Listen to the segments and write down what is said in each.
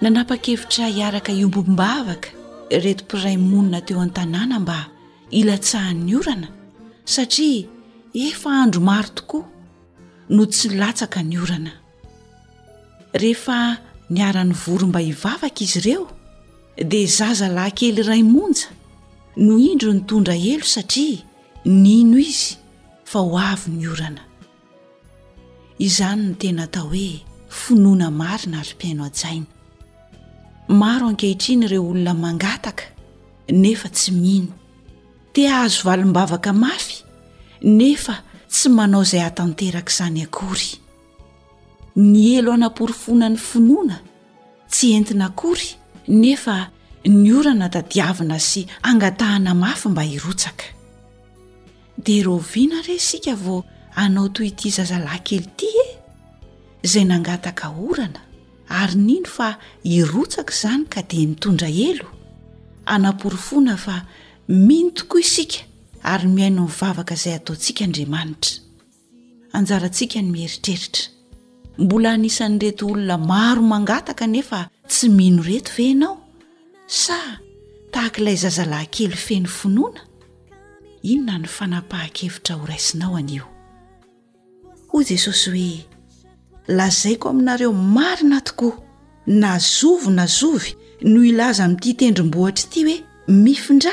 Nanapa-kevitra hiaraka hiombom-bavaka ireto mpiray monina teo an-tanàna mba hilatsahan'ny orana satria efa andro maro tokoa no tsy latsaka ny orana. Rehefa niara-nivory mba hivavaka izy ireo dia zaza lahy-kely iray monja no indro nitondra helo satria nino izy fa ho avy ny orana. Izany no tena atao hoe finoana marina ary mpihaino hajaina. Maro ankehitriny ireo olona mangataka nefa tsy mino, te hahazo valim-bavaka mafy nefa tsy manao izay hahatanteraka izany akory. Ny elo hanaporofoana ny finoana tsy entina akory nefa ny orana tadiavina sy angatahana mafy mba hirotsaka. Dia raoviana re isika vao hanao toy ity zazalahy kely ity e? Izay nangataka orana ary nino fa hirotsaka izany ka dia nitondra elo. Hanaporofoana fa mino tokoa isika ary mihaino ny vavaka izay ataontsika Andriamanitra. anjarantsika ny mieritreritra. Mbola anisan'ireto olona maro mangataka nefa tsy mino ireto ve ianao? Sa tahaka ilay zazalahy kely feno finoana? Inona no fanapahan-kevitra horaisinao anio? Hoy Jesosy hoe, Lazaiko aminareo marina tokoa, na zovy na zovy no hilaza amin'ity tendrombohitra ity hoe, Mifindrà!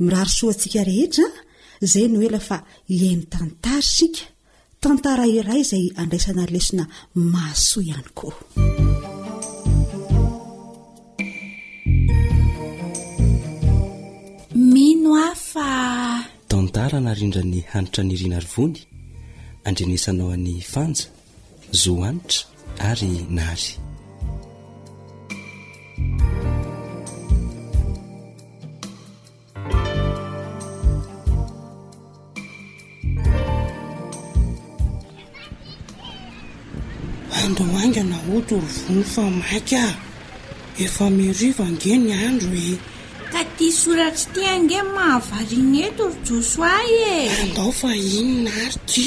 Mirary soa antsika rehetra izay no ela fa hihaino tantara isika, tantara iray izay andraisana lesona mahasoa ihany koa. Mino aho fa tantara narindran'ny Hanitra Nirina Rivony, andrenesanao an'i Fanja. Zo Hanitra ary Nary. Andao haingana oto ry vony fa maika ah! Efa meriva ange ny andro e! Ka ty soratra ty ange mahavariana eto ry Josoa e! Andao fa iny Nary ty!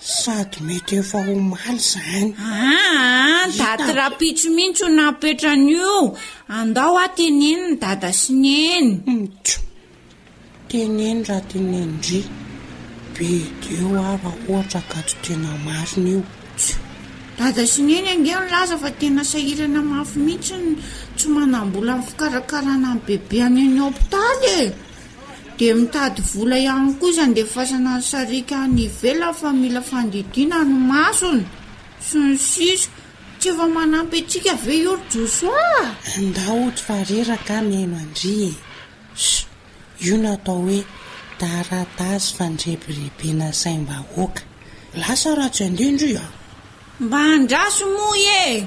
Sady mety efa omaly izany. Aa! Daty rahampitso mihitsy io napetrany io. Andao aho teneniny dada sy neny. Mtcho! Teneno raha teneno ndry. Be dia eo aho raha ohatra ka tsy tena marina io. Tcho! Dada sy neny ange milaza fa tena sahirana mafy mihitsy ny tsy manam-bola amin'ny fikarakarana ny bebe any any hopitaly e! Dia mitady vola ihany koa izy handefasana ny sariaka any ivelany fa mila fandidiana ny masony sy ny sisa Tsy efa manampy antsika ve io ry Josoa? Ndao hody fa reraka mihaino an-dry e! Sh! Io no atao hoe taratasy fandrebirebena saim-bahoaka. Lasa ratsy andindra io an! Mba andraso moa e!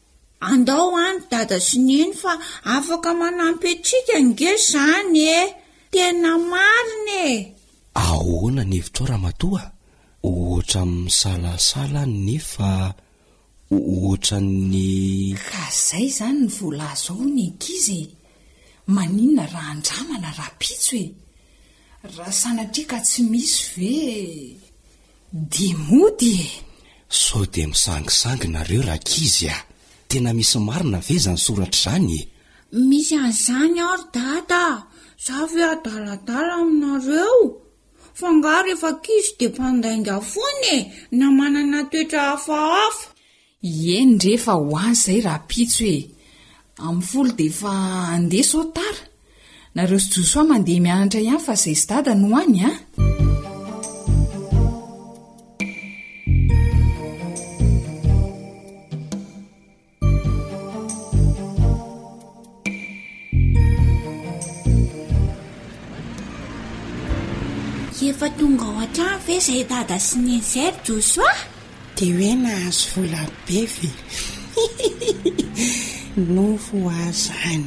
Andao any dada sy neny fa afaka manampy antsika ange zany e! Tena marina e! Ahoana ny hevitrao ramatoa a? Ohatra misalasala aho nefa ohatran'ny. Ka zay zany ny voalaza ao ny ankizy e! Maninona raha andramana rahampitso e! Raha sanatria ka tsy misy ve. Dia mody e! Sao dia misangisangy nareo rankizy a! Tena misy marina ve izany soratra izany e? Misy an'izany ary dada a! Za ve adaladala aminareo? Fa nga rehefa ankizy dia mpandainga foana e! Na manana toetra hafahafa. Ie ndre fa ho azy zay rahampitso e! Amin'ny folo dia efa handeha sao tara? Nareo sy Josoa mandeha mianatra ihany fa zay sy Dada no any a! Efa tonga ao an-trano ve izay Dada sy Neny izay ry Josoa? Dia hoe nahazo vola be ve? Nofy ho ahy izany.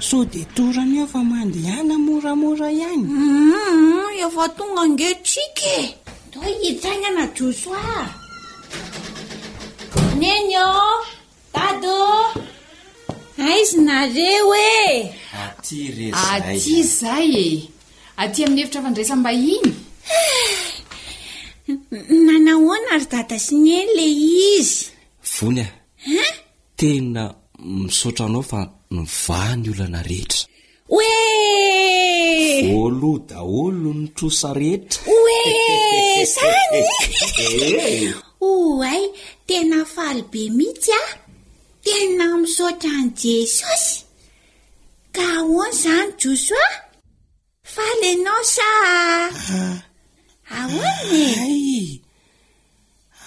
Sao dia dorany eo fa mandehana moramora ihany? Humm, efa tonga ange Trick e! Toa hitsangana Josoa. Neny ô! Dado! Aiza nareo e? Aty re zay. Aty zay e. Aty amin'ny efitra fandraisam-bahiny. Nanahoana ary dada sy neny le izy? Vony a. Tena misaotra anao fa nivaha ny olana rehetra. Oee! Voaloa daholo ny trosa rehetra. Oee! Zany! Oay, tena faly be mihitsy ah! Tena misaotra an'i Jesosy! Ka ahoana izany Josoa? Faly ianao sa ahoana e?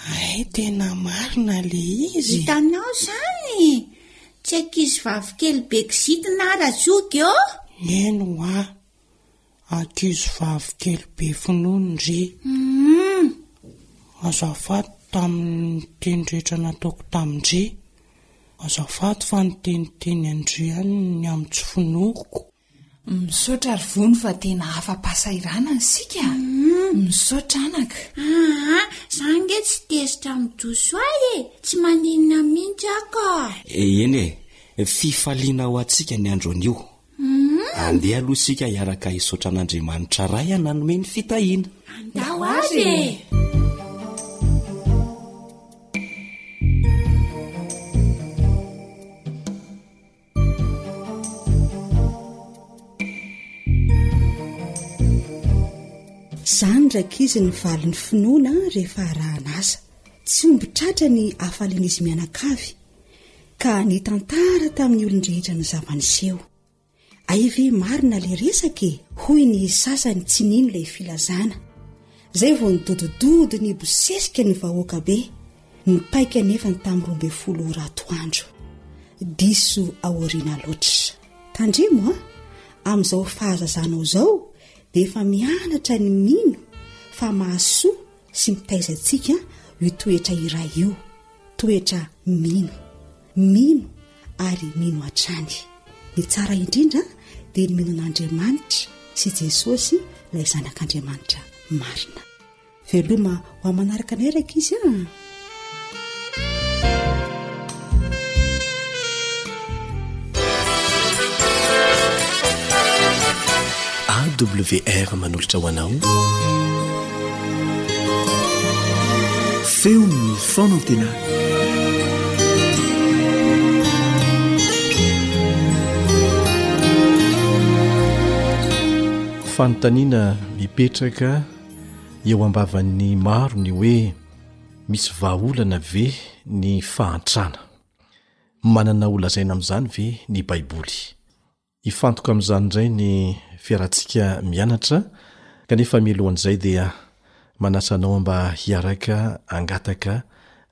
Hay tena marina le izy. Hitanao zany e! Tsy ankizy vavikely be kizitina aho Razogy ô! Eny wa! Ankizy vavikely be finoany re! Hum. Azafady tamin'ny teny rehetra nataoko tamin-dry. Azafady fa niteniteny an-dry ihany ny amin'ny tsy finoako. Misaotra ry Vony fa tena afa-pahasahiranana isika. Mhm. Misaotra anaka. Aa, za nge tsy tezitra amin'ny Josoay e, tsy maninona mihitsy aho ka. Eh, eny e, fifaliana ho antsika ny andro anio. Mhm. Andeha aloha isika hiaraka hisaotra an'Andriamanitra Ray hananome ny fitahiana. Andao ary e. Izany rankizy ny valin'ny finoana rehefa arahan'asa. Tsy omby tratra ny hafalian'izy mianakavy, ka nitantara tamin'ny olon-drehetra ny zava-niseho. Hay ve marina ilay resaka e? hoy ny sasany tsy nino ilay filazana. Izay vao nidodododo nibosesika ny vahoaka be. Ny paika anefa ny tamin'ny roa ambin'ny folo ora atoandro. Diso aoriana loatra. Tandremo an! Amin'izao fahazazanao izao dia efa mianatra ny mino fa mahasoa sy mitaiza antsika io toetra iray io, toetra mino. Mino ary mino hatrany. Ny tsara indrindra dia ny mino an'Andriamanitra sy Jesosy ilay Zanak'Andriamanitra marina. Veloma ho amin'ny manaraka indray ry ankizy a! AWR manolotra ho anao feon'ny fanantenana. Fanontaniana mipetraka. Eo am-bavan'ny maro ny hoe misy vahaolana ve ny fahantrana? Manana ho lazaina amin'izany ve ny Baiboly? Hifantoka amin'izany indray ny fiarantsika mianatra, kanefa mialohan'izay dia manasa anao mba hiaraka hangataka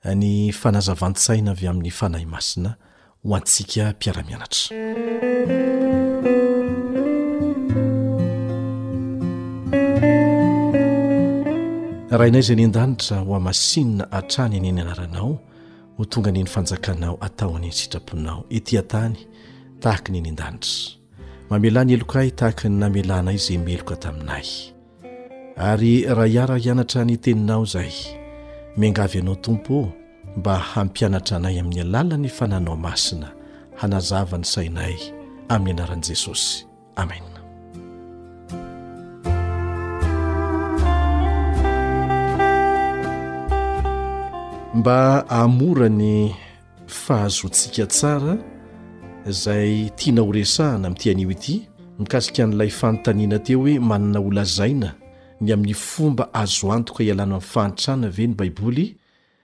ny fanazavan-tsaina avy amin'ny Fanahy Masina ho antsika mpiara-mianatra. Rainay izay any an-danitra ho hamasinina hatrany anie ny anaranao ho tonga anie ny fanjakanao atao anie ny sitraponao ety an-tany tahaka ny any an-danitra. Mamelà ny helokay tahaka ny namelanay izay meloka taminay. Ary raha hiara-hianatra ny Teninao izahay, miangavy Anao, Tompo ô, mba hampianatra anay amin'ny alalan'ny Fananao Masina, hanazava ny sainay, amin'ny anaran'i Jesosy. Amena. Mba hamora ny fa azontsika tsara izay tiana ho resahana amin'ity anio ity, mikasika an'ilay fanontaniana teo hoe manana ho lazaina ny amin'ny fomba azo antoka hialana amin'ny fahantrana ve ny Baiboly,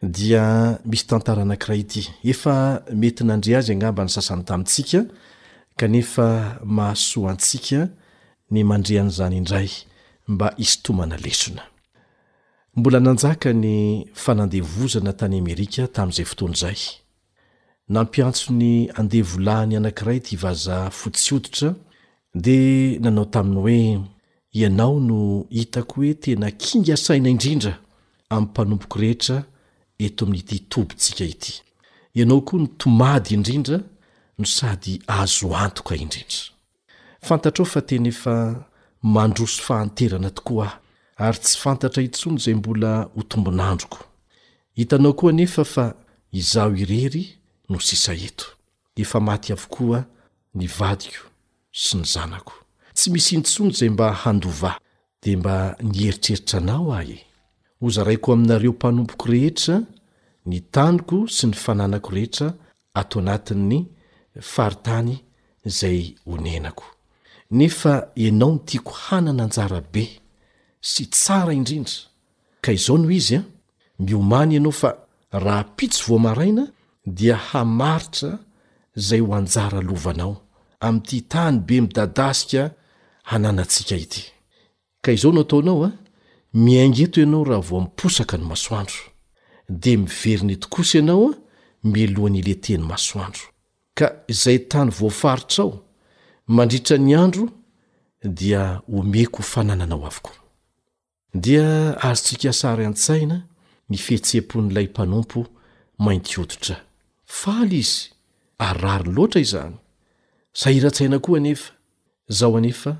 dia misy tantara anankiray ity. Efa mety nandre azy angamba ny sasany tamintsika, kanefa mahasoa antsika ny mandre an'izany indray mba hisintomana lesona. Mbola nanjaka ny fanandevozana tany Amerika tamin'izay fotoana izay. Nampiantso ny andevolahiny anankiray ity vazaha fotsy hoditra, dia nanao taminy hoe, Ianao no hitako hoe tena kinga saina indrindra amin'ny mpanompoko rehetra eto amin'ity tobintsika ity. Ianao koa no tomady indrindra no sady azo antoka indrindra. Fantatrao fa tena efa mandroso fahanterana tokoa aho, ary tsy fantatra intsony izay mbola ho tombon'androko. Hitanao koa anefa fa izaho irery no sisa eto. Efa maty avokoa ny vadiko sy ny zanako. Tsy misy intsony izay mba handova Dia mba nieritreritra anao aho e! Hozaraiko aminareo mpanompoko rehetra ny taniko sy ny fananako rehetra ato anatin'ny faritany izay onenako. Nefa ianao no tiako hanana anjara be sy tsara indrindra Ka izao no izy an, miomany ianao fa rahampitso vao maraina dia hamaritra izay ho anjara lovanao amin'ity tany be midadasika ananantsika ity. Ka izao no ataonao an, miainga eto ianao raha vao miposaka ny masoandro. Dia miverina eto kosa ianao an, mialoha ny hilentehin'ny masoandro. Ka izay tany voafaritrao mandritra ny andro dia omeko ho fanananao avokoa. Dia azontsika sary an-tsaina ny fihetseham-pon'ilay mpanompo mainty hoditra. Faly izy, ary rariny loatra izany. Sahiran-tsaina koa anefa. Izao anefa,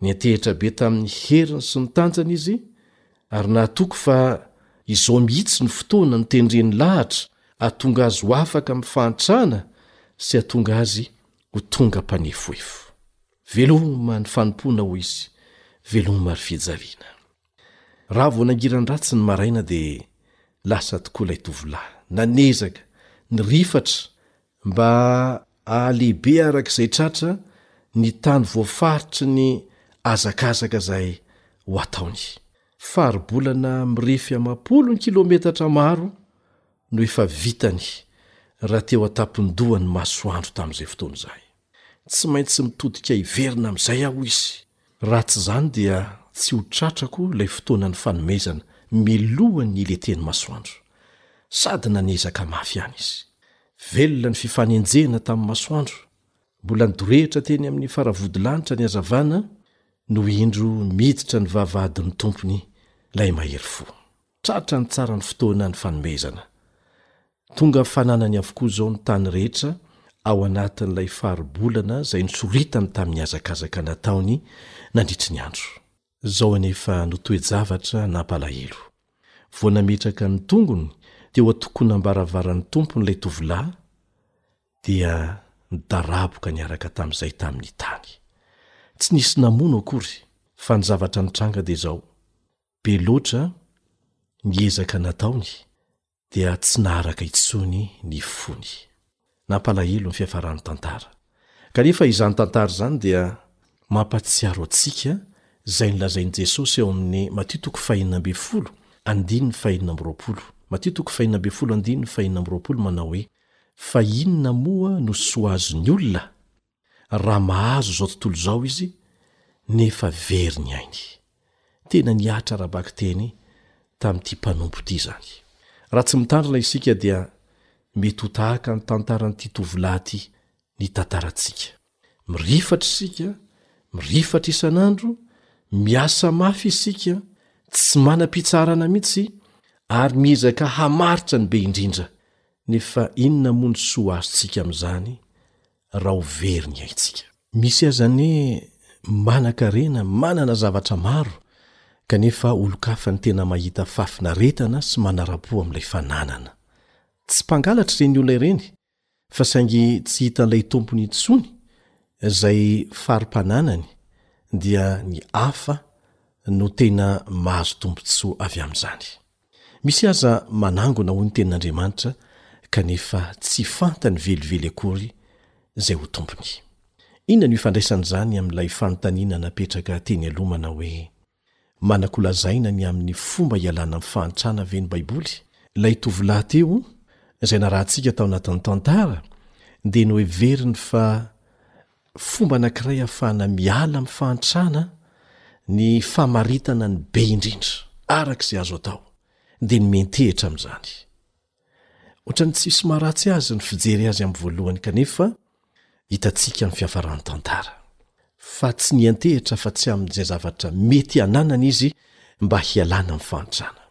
niantehitra be tamin'ny heriny sy ny tanjany izy, ary nahatoky fa izao mihitsy no fotoana notendreny lahatra hahatonga azy ho afaka amin'ny fahantrana sy hahatonga azy ho tonga mpanefoefo. Veloma ny fanompoana hoy izy, veloma ry fijaliana. Raha vao nangiran-dratsy ny maraina dia lasa tokoa ilay tovolahy, nanezaka, nirifatra mba hahalehibe araka izay tratra ny tany voafaritry ny hazakazaka izay ho ataony. Faribolana mirefy amam-polony kilometatra maro no efa vitany raha teo an-tampon-dohan'ny masoandro tamin'izay fotoana izay. Tsy maintsy mitodika hiverina amin'izay aho, hoy izy. Raha tsy izany dia tsy ho tratrako ilay fotoanan'ny fanomezana milohan'ny hilenten'ny masoandro. Sady nanezaka mafy ihany izy. Velona ny fifanenjehana tamin'ny masoandro. Mbola nidorehitra teny amin'ny faravodilanitra ny hazavana no indro miditra ny vavahadin'ny Tompony ilay mahery fo. Tratrany tsara ny fotoana nifanomezana. Tonga fananany avokoa izao ny tany rehetra ao anatin'ilay faribolana izay nosoritany tamin'ny hazakazaka nataony nandritry ny andro. Izao anefa no toe-javatra nampalahelo. Vao nametraka ny tongony teo an-tokonam-baravaran'ny tompony ilay tovolahy, dia nidaraboka niaraka tamin'izay tamin'ny tany. Tsy nisy namono akory, fa ny zavatra nitranga dia izao, be loatra ny ezaka nataony dia tsy naharaka intsony ny fony. Nampalahelo ny fiafaran'ny tantara. Kanefa izany tantara izany dia mampatsiaro antsika izay nolazain'i Jesosy ao amin'ny Matio toko fahenina ambin'ny folo andininy fahenina amby roapolo. Matio toko fahenina ambin'ny folo andininy fahenina amby roapolo manao hoe, Fa inona moa no soa azon'ny olona Raha mahazo izao tontolo izao izy, nefa very ny ainy. Tena nihatra ara-bakiteny tamin'ity mpanompo ity izany. Raha tsy mitandrina isika, dia mety ho tahaka ny tantaran'ity tovolahy ity ny tantarantsika. Mirifatra isika, mirifatra isan'andro, miasa mafy isika, tsy manam-pitsaharana mihitsy, ary miezaka hamaritra ny be indrindra. Nefa inona moa ny soa azontsika amin'izany? raha ho very ny aintsika. Misy aza anie manan-karena, manana zavatra maro, kanefa olon-kafa ny tena mahita fahafinaretana sy manara-po amin'ilay fananana. Tsy mpangalatra ireny olona ireny, fa saingy tsy hitan'ilay tompony intsony izay fari-pananany, dia ny hafa no tena mahazo tombontsoa avy amin'izany. Misy aza manangona hoy ny tenin'Andriamanitra kanefa tsy fantany velively akory izay ho tompony. Inona no ifandraisan'izany amin'ilay fanontaniana napetraka teny aloha manao hoe, Manan-kolazaina ny amin'ny fomba hialana amin'ny fahantrana ve ny Baiboly? Ilay tovolahy teo, izay narahantsika tao anatin'ny tantara, dia noheveriny fa Fomba anankiray ahafahana miala amin'ny fahantrana ny famaritana ny be indrindra araka izay azo atao, dia ny miantehitra amin'izany. Ohatran'ny tsisy maharatsy azy ny fijery azy amin'ny voalohany kanefa hitantsika amin'ny fiafaran'ny tantara, fa tsy niantehitra afa-tsy amin'izay zavatra mety hananany izy mba hialana amin'ny fahantrana.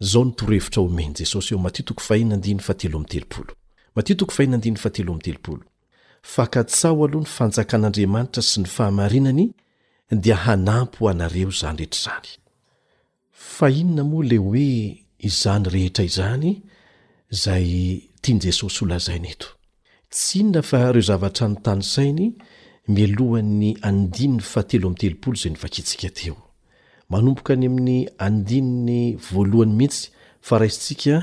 Izao no torohevitra omen'i Jesosy eo Matio toko fahiny andininy fahatelo amby telopolo, Matio toko fahiny andininy fahatelo amby telopolo, fa katsaho aloha ny fanjakan'Andriamanitra sy ny fahamarinany dia hanampy ho anareo izany rehetra izany. Fa inona moa ilay hoe izany rehetra izany izay tian'i Jesosy holazaina eto? Tsy inona fa ireo zavatra notanisainy mialohan'ny andininy fahatelo amby telopolo izay novakintsika teo. Manomboka any amin'ny andininy voalohany mihitsy fa raisintsika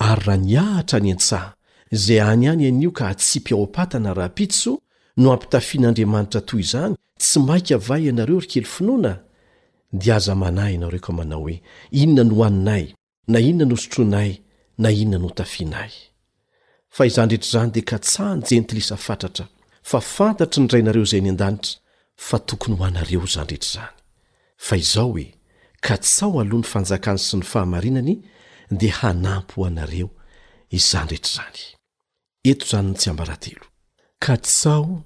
Ary raha nihahatra any an-tsaha, izay any ihany anio ka hatsipy ao am-patana rahampitso no hampitafian'Andriamanitra toy izany, tsy maika va ianareo ry kely finoana? Dia aza manahy ianareo ka manao hoe, Inona no hohaninay? na Inona no hosotroinay? na Inona no hotafianay? Fa izany rehetra izany dia katsahan'ny jentilisa fatratra, fa fantatry ny Rainareo izay any an-danitra fa tokony ho anareo izany rehetra izany. Fa izao e, ka tsaho aloha ny fanjakany sy ny fahamarinany dia hanampy ho anareo izany rehetra izany. Eto izany ny tsiambaratelo. Ka tsaho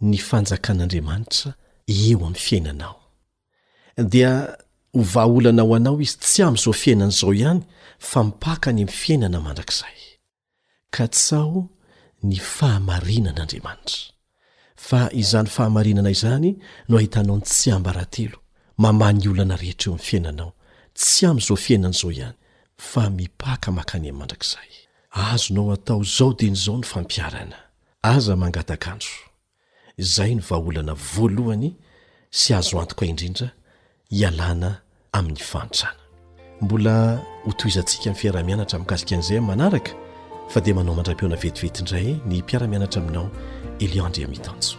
ny fanjakan'Andriamanitra eo amin'ny fiainanao. Dia ho vahaolana ho anao izy tsy amin'izao fiainana izao ihany fa mpaka any amin'ny fiainana mandrakizay. Katsaho ny fahamarinan'Andriamanitra. Fa izany fahamarinana izany no ahitanao ny tsiambaratelo mamaha ny olana rehetra eo amin'ny fiainanao, tsy amin'izao fiainana izao ihany, fa mipaka mankany amin'ny mandrakizay. Azonao atao izao dieny izao ny fampiharana, Aza mangatak'andro. Izay no vahaolana voalohany sy azo antoka indrindra hialana amin'ny fahantrana. Mbola hotohizantsika ny fiaraha-mianatra mikasika an'izay amin'ny manaraka fa dia manao mandra-pihaona vetivety indray ny mpiara-mianatra aminao Elion Andriamitanjo.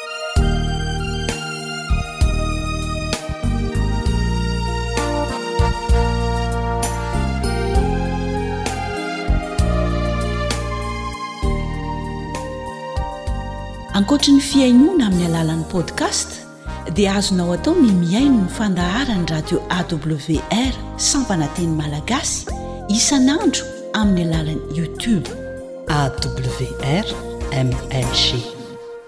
ankoatry ny fihainoana amin'ny alalan'ny podcast dia azonao atao ny mihaino ny fandaharan'ny radio awr sampana teny malagasy isan'andro amin'ny alalan'ny youtube awr mlg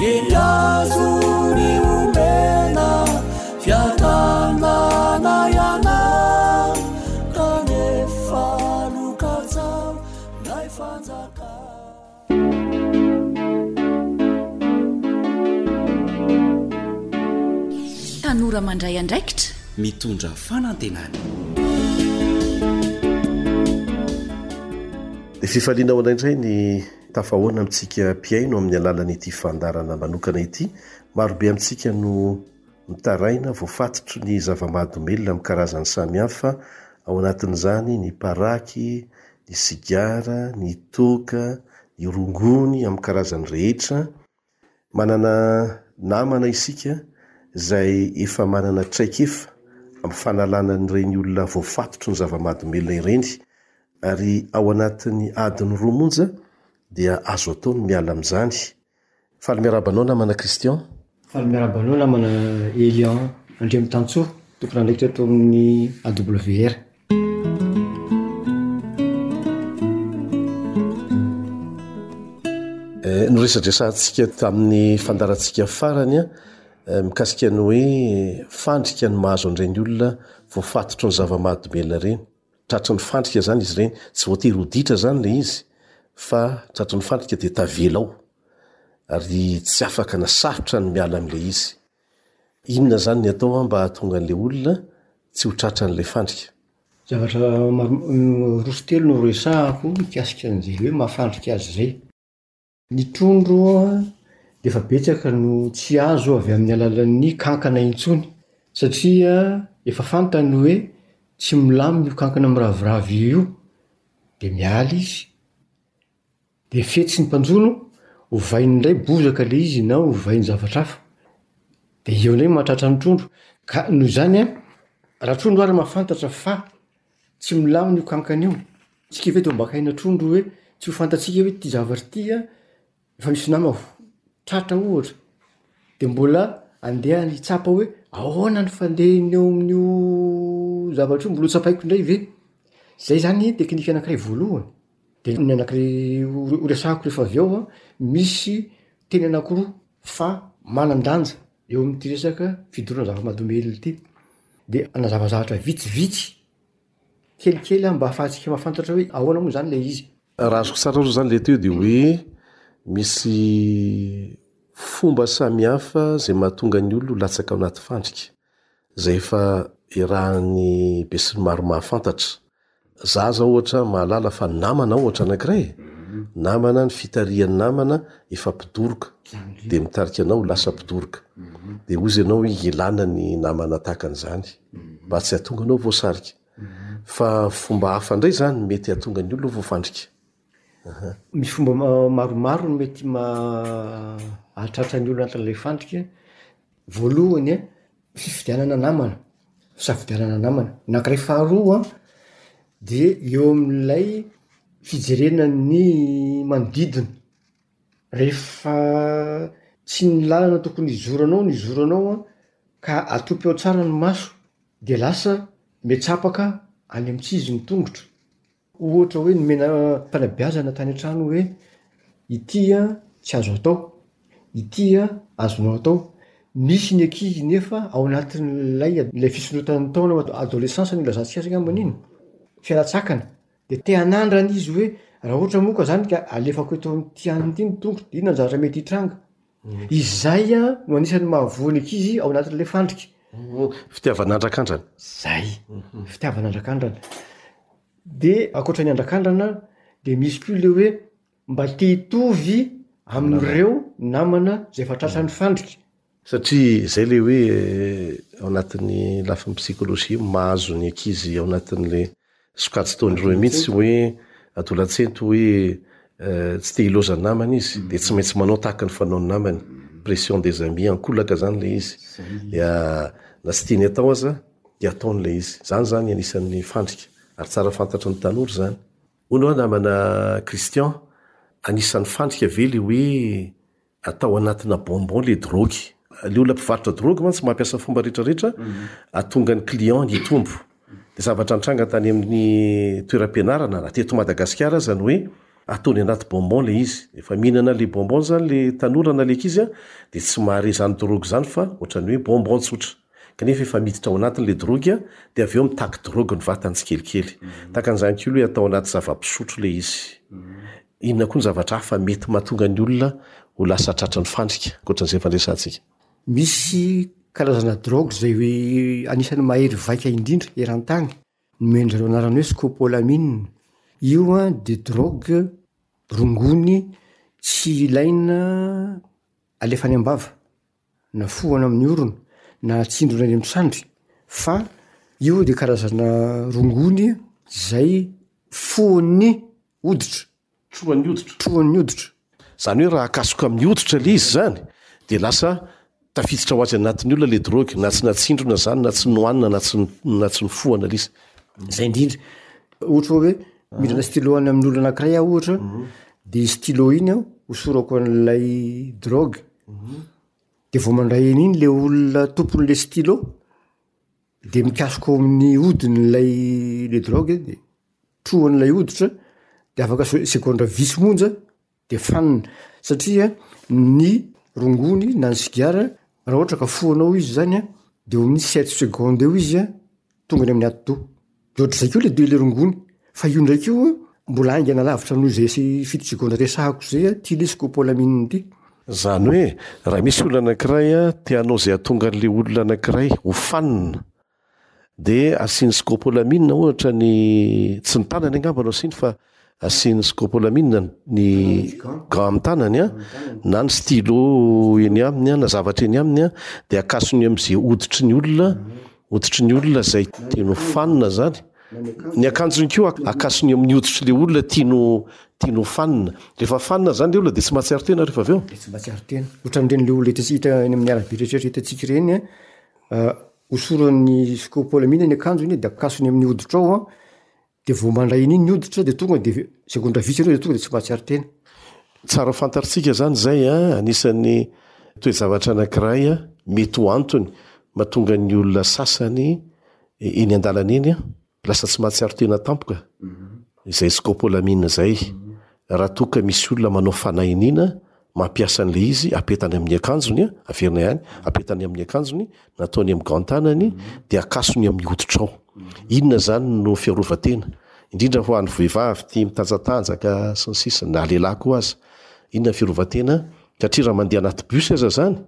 Hery azony omena fiadanana ianao kanefa no katsaho lay fanjakana. Tanora mandray andraikitra, mitondra fanantenana. Dia fifaliana ao andraindray ny. Tafahoana amintsika mpihaino amin'ny alalan'ity fandaharana manokana ity. Marobe amintsika no mitaraina, voafatotry ny zava-mahadomelina amin'ny karazany samihafa, ao anatin'izany ny paraky, ny sigara, ny toaka, ny rongony amin'ny karazany rehetra, Manana namana isika izay efa manana traikefa amin'ny fanalana an'ireny olona voafatotry ny zava-mahadomelina ireny, ary ao anatin'ny adiny roa monja dia azo atao ny miala amin'izany. Faly miarahaba anao namana Christian. Faly miarahaba anao namana Elian Andriamitansoa, tompon'andraikitra eto amin'ny AWR. Eh, noresadresantsika tamin'ny fandarantsika farany a eh, mikasika ny hoe fandrika ny mahazo an'ireny olona voafatotro ny zava-mahadomelina ireny tratry ny fandrika zany izy ireny tsy voatery ho ditra zany le izy fa tratry ny fandrika dia tavelao ary tsy afaka na sarotra ny miala amin'ilay izy Inona zany ny atao an mba hahatonga an'le olona tsy ho tratran'ilay fandrika? Zavatra roa sy telo no resahako mikasika an'izay hoe mahafandrika azy izay. Ny trondro dia efa betsaka no tsy azo avy amin'ny alalan'ny kankana intsony satria efa fantany hoe tsy milamina io kankana miraviravy io dia miala izy. Dia fetsy ny mpanjono, ovainy indray bozaka ilay izy na ovainy zavatra hafa. Dia eo indray mahatratra ny trondro. Ka noho izany an, raha trondro ary mahafantatra fa tsy milamina io kankana io, isika ve dia mba haina trondro hoe tsy ho fantatsika hoe ity zavatra ity an, efa misy namako tratra ohatra, dia mbola andeha hitsapa hoe ahoana ny fandehany eo amin'io zavatra io, mbola ho tsapaiko indray ve? Izay izany teknika anankiray voalohany. De ny anankiray ho resahako rehefa avy eo an, misy teny anankiroa fa manan-danja eo amin'ity resaka fidoroana zava-mahadomelina ity, de hanazava zavatra vitsivitsy kelikely aho mba ahafahantsika mahafantatra hoe ahoana moa zany le izy. Raha azoko tsara aloha zany le teo de hoe misy fomba samihafa zay mahatonga ny olona ho latsaka ao anaty fandrika, zay efa iarahan'ny besinimaro mahafantatra. Za zao ohatra mahalala fa namana ohatra anankiray e, namana ny fitarihan'ny namana efa mpidoroka dia mitarika anao ho lasa mpidoroka, dia hoy izy ianao hoe ilana ny namana tahaka an'izany mba tsy hahatonga anao voasarika, fa fomba hafa indray izany mety hahatonga ny olona voafandrika. Misy fomba maromaro no mety mahatratra ny olona anatin'ilay fandrika, voalohany a fifidianana namana, fisafidianana namana, ny ankiray faharoa de eo amin'ilay fijerena ny manodidina, rehefa tsy ny lalana tokony hizoranao no izoranao a ka atopy ao tsara ny maso de lasa mihetsapaka any amin'ny tsy izy ny tongotra, Ohatra hoe nomena fanabeazana tany an-trano hoe ity tsy azo atao, ity azonao atao. Misy ny ankizy nefa ao anatin'ilay ilay fisondrotan'ny taona hoe adolescence no ilazantsika azy angambany iny, fialan-tsakana. Dia te hanandrana izy hoe raha ohatra moa ka izany ka alefako eto amin'ity anona ity ny tongotro dia inona ny zavatra mety hitranga? Izay no anisan'ny mahavoa ny ankizy ao anatin'ilay fandrika. Fitiavana andrakandrana. Zay. Fitiavana andrakandrana. De ankoatra ny andrakandrana de misy koa le hoe mba te hitovy amin'ireo namana zay efa tratran'ny fandrika. Satria zay le hoe ao anatin'ny lafiny psychologie mahazo ny ankizy ao anatin'le Sokajy tao ny rohy mitsy hoe adolatsento hoe tsy te hilaoza ny namany izy dia tsy maintsy manao tahaka ny fanaon'ny namany, pression des amis, ankolaka zany ilay izy dia na tsy tiany atao aza dia ataony ilay izy, zany zany anisan'ny fandrika ary tsara fantatry ny tanora zany. Hono hoa namana Christian, anisan'ny fandrika ve le hoe. Atao anatina bonbon le drogue. Le olona mpivarotra drogue mantsy mampiasa fomba rehetra rehetra atonga ny client hitombo. Le zavatra nitranga tany amin'ny toeram-pianarana na teto Madagasikara aza ny hoe ataony anaty bonbon le izy. Efa mihinana le bonbon zany le tanora na le ankizy an, de tsy mahare zany drogue zany fa ohatrany hoe bonbon tsotra. Kanefa efa miditra ao anatiny le drogue an, de avy eo mitaky drogue ny vatany tsikelikely. Tahaka an'izany koa le hoe atao anaty zava-pisotro le izy. Inona koa ny zavatra hafa mety mahatonga ny olona ho lasa tratran'ny fandrika, ankoatran'izay efa niresahantsika? Misy karazana drogue izay anisan'ny mahery vaika indrindra eran-tany, nomen-dry zareo anarana hoe scopolamine. Io dia drogue rongony tsy ilaina alefa any am-bava. nafohana amin'ny orona na atsindrona eny amin'ny sandry fa io dia karazana rongony izay fohon'ny hoditra, trohan'ny hoditra, trohan'ny hoditra. Izany hoe raha akasoka amin'ny hoditra ilay izy izany dia lasa tafiditra ho azy anatin'ny olona ilay drogue na tsy natsindrona izany na tsy nohanina na tsy na tsy nofohana ilay izy. Izay indrindra. Ohatra hoe midina stylo any amin'olona anankiray aho ohatra dia iny stylo iny aho hosorako an'ilay drogue. Dia vao mandray an'iny ilay olona tompon'ilay stylo, dia mikasoka ao amin'ny hodiny ilay le drogue, dia trohany ilay hoditra, dia afaka se- segondra vitsy monja dia fanina. Satria ny rongony na ny sigara raha ohatra ka foanao izy zany an, dia eo amin'ny sept secondes eo izy an. Tonga any amin'ny atidoha. Dia ohatr'izay koa ilay rongony. Fa io indray koa mbola haingana lavitra noho izay fito segondra resahako izay ity ilay scopolamine ity. Izany hoe, raha misy olona anankiray te hanao izay hahatonga an'ilay olona anankiray ho fanina, dia asiany scopolamine ohatra ny, tsy ny tanany angamba no asiany fa Asiany scopolamine ny gants amin'ny tanany an, na ny stylo eny aminy an, na zavatra eny aminy an, dia akasony amin'izay hoditry ny olona, hoditry ny olona izay tiany hofanina izany. Ny akanjony koa akasony amin'ny hoditry le olona tiany tiany hofanina. Rehefa fanina izany le olona dia tsy mahatsiaro tena rehefa avy eo. Dia tsy mahatsiaro tena. Ohatran'ireny le olona hitantsika hita eny amin'ny arabe rehetrarehetra hitantsika ireny an, hosoran'ny scopolamine ny akanjony dia akasony amin'ny hoditro ao an, De vao mandray an'iny ny hoditra de tonga de segondra vitsy eo de tonga de tsy mahatsiaro tena. Tsara ho fantarintsika izany izay an, anisan'ny toe-javatra anankiray mety ho antony mahatonga ny olona sasany eny an-dalana eny an, lasa tsy mahatsiaro tena tampoka, izay scopolamine izay, raha toa ka misy olona manao fanahiniana Mampiasa an'ilay izy, apetany amin'ny akanjony an, averina ihany, apetany amin'ny akanjony, na ataony amin'ny gants-tanany, dia akasony amin'ny hoditra ao. Inona izany no fiarovan-tena? Indrindra ho an'ny vehivavy tia mitanjatanjaka sy ny sisa, na lehilahy koa aza. Inona ny fiarovan-tena? Satria raha mandeha anaty bus aza izany,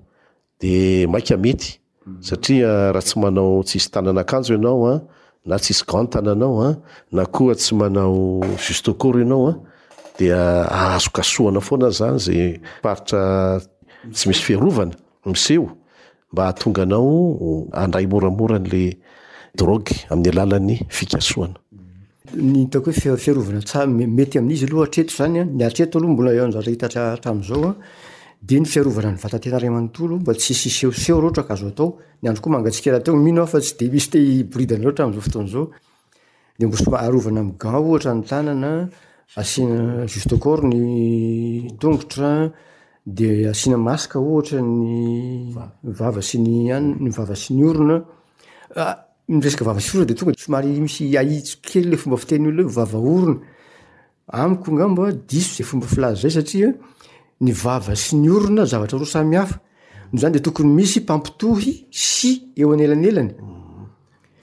De maika mety satria raha tsy manao tsisy tanana akanjo ianao an, na tsisy gants tananao an, na koa tsy manao juste au corps ianao an, dia azo kasohana foana zany ze faritra tsy misy fiarovana miseho mba hahatonga anao handray moramora anle drogue amin'ny alalan'ny fikasohana. Ny hitako hoe fiarovana tsara mety amin'izy aloha hatreto izany an, ny hatreto aloha mbola efa zatra hita hatramin'izao an, dia ny fiarovana ny vatantenan'ny ray manontolo mba tsy hisy sehoseho loatra ka azo atao. Ny andro koa mangatsiaka rahateo mino aho fa tsy dia misy te hiboridana loatra amin'izao fotoana izao. Dia mba somary arovana amin'ny gants ohatra ny tanana, asiana juste au corps ny tongotra, dia asiana masque ohatra ny vava sy ny an- ny vava sy ny orona. Ny resaka vava sy orona dia tonga dia somary misy ahitsiko kely ilay fomba fiteny olona hoe vava orona. Amiko angamba diso izay fomba filaza izay satria ny vava sy ny orona zavatra roa samy hafa. Noho izany dia tokony misy mpampitohy sy eo anelanelany.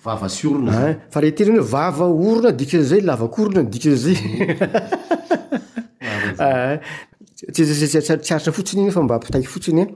Vava sy orona izany. Ein, fa raha hiteny ianao hoe vava orona dikan'izay lavakorona no dikan'izay. Ein, tsy tsy tsy tsy tsy aritra fotsiny iny fa mba ampitaiko fotsiny ein.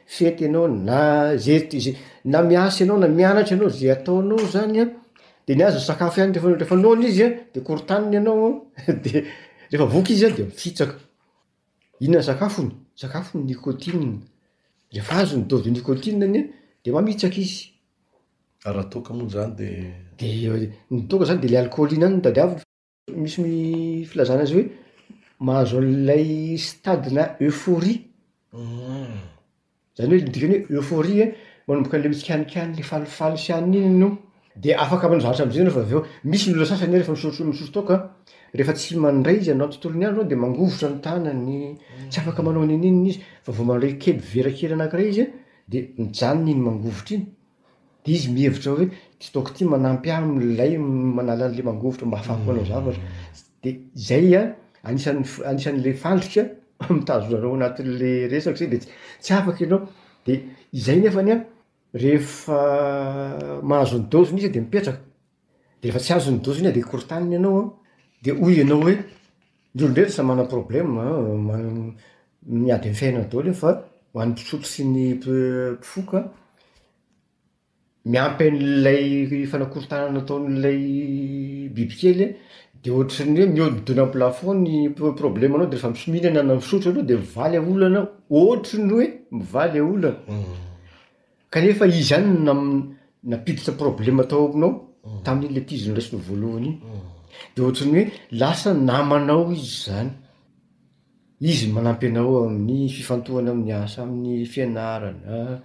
fety ianao na ze ze na miasa ianao na mianatra ianao ze ataonao zany an de ny azy ny sakafo ihany refa refa noana izy an de korotanina ianao an de refa voky izy an de mifitsaka inona ny sakafony? sakafony nikotinina refa azo ny dose de nikotinina anie de mamitsaka izy ary raha toaka moa zany de de ny toaka zany de le alcool iny ihany no tadiaviny fa. Misy ny filazana azy hoe mahazo an'ilay stade-na euphorie, zany hoe ny dikany hoe euphorie manomboka an'le mitsikanikany le falifaly sy anona iny enao de afaka manao zavatra am'zay enao fa avy eo misy ny olona sasany ary efa misoritso misoritso toaka a refa tsy mandray izy andro tontolon'ny andro a de mangovitra ny tanany tsy afaka manao an'inon'inona izy fa vao mandray kely vera kely anakiray izy a de mijanona iny mangovitra iny de izy mihevitra hoe ty ataoko ty manampy ahy milay manala anle mangovitra mba afahako manao zavatra de zay a anisan'ny f- anisan'le fandrika mitazona anao anatin'le resaka zay de ts- tsy afaka ianao de izay nefany a rehefa mahazo ny doziny izy de mipetraka. Rehefa tsy azon'ny doza iny dia korontaniny ianao an, dia hoy ianao hoe ny olombelona samy manana problème an, miady amin'ny fiainana daholo io fa ho an'ny mpisotro sy ny mpifoka an, miampy an'ilay fanakorontanana nataon'ilay bibikely dia ohatran'ny hoe mihodikodina am-plafond ny problème-nao dia rehefa mihinana na misotro ianao dia mivaly aolana, ohatry ny hoe mivaly aolana. Kanefa izy ihany no nampiditra problema tao aminao tamin'iny le pizza noraisinao voalohany iny de ohatry ny hoe lasa namanao izy zany, izy no manampy anao amin'ny fifantohana amin'ny asa, amin'ny fianarana,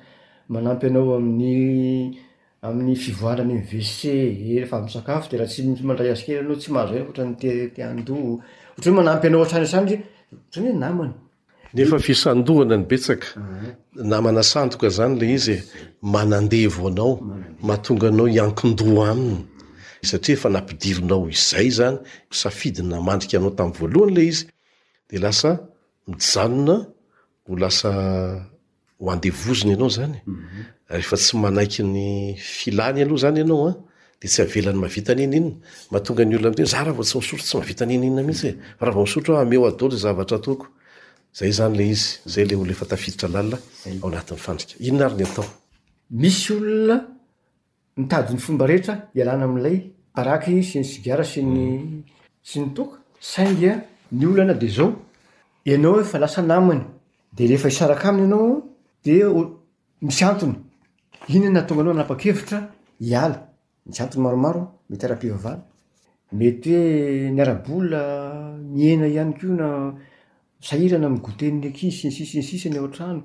manampy anao amin'ny amin'ny fivoahana any amin'ny WC e, refa misakafo de raha tsy misy mandray azy kely anao tsy mahazo aina ohatran'ny te te handoa, ohatry ny hoe manampy anao hatrany hatrany izy ohatry ny hoe namana. Nefa fisandohana ny betsaka, namana sandoka zany le izy e, manandevo anao, mahatonga anao hiankindoha aminy, satria efa nampidirinao izay zany, safidy namandrika anao tam voalohany le izy, de lasa mijanona ho lasa ho andevozina ianao zany, rehefa tsy manaiky ny filany aloha zany ianao an, dia tsy avelany mahavita n'inona n'inona, mahatonga ny olona miteny, za raha vao tsy misotro tsy mahavita n'inona n'inona mihintsy e, fa raha vao misotro aho ameo ado le zavatra ataoko, zay zany le izy, zay le olona efa tafiditra lalina ao anatin'ny fandrika, inona ary ny atao? Misy olona Mitady ny fomba rehetra hialana amin'ilay paraky sy ny sigara sy ny sy ny toaka saingy ny olana dia zao ianao efa lasa namany dia rehefa hisaraka aminy ianao dia misy antony inona nahatonga anao nanapa-kevitra hiala misy antony maromaro mety ara-pivavahana mety hoe niara-bola nihena ihany koa na sahirana mi-goûter ny ankizy sy ny sisa sy ny sisa ny ao an-trano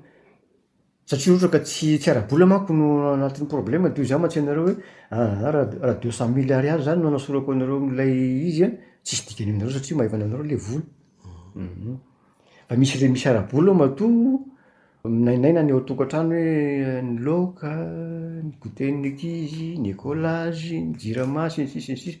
Satria ohatra ka tsy tsy ara-bola manko no anatin'ny problème, toy izany mantsy ianareo hoe aha raha raha deux cent mille ariary zany no anasorako anareo amin'ilay izy a, tsisy dikany aminareo satria maivana anareo le vola. Um. Fa misy le misy ara-bola matoa minainaina ny ao an-tokantrano hoe ny laoka, ny goûter-n'ny ankizy, ny écolage, ny jirama sy ny sisa sy ny sisa.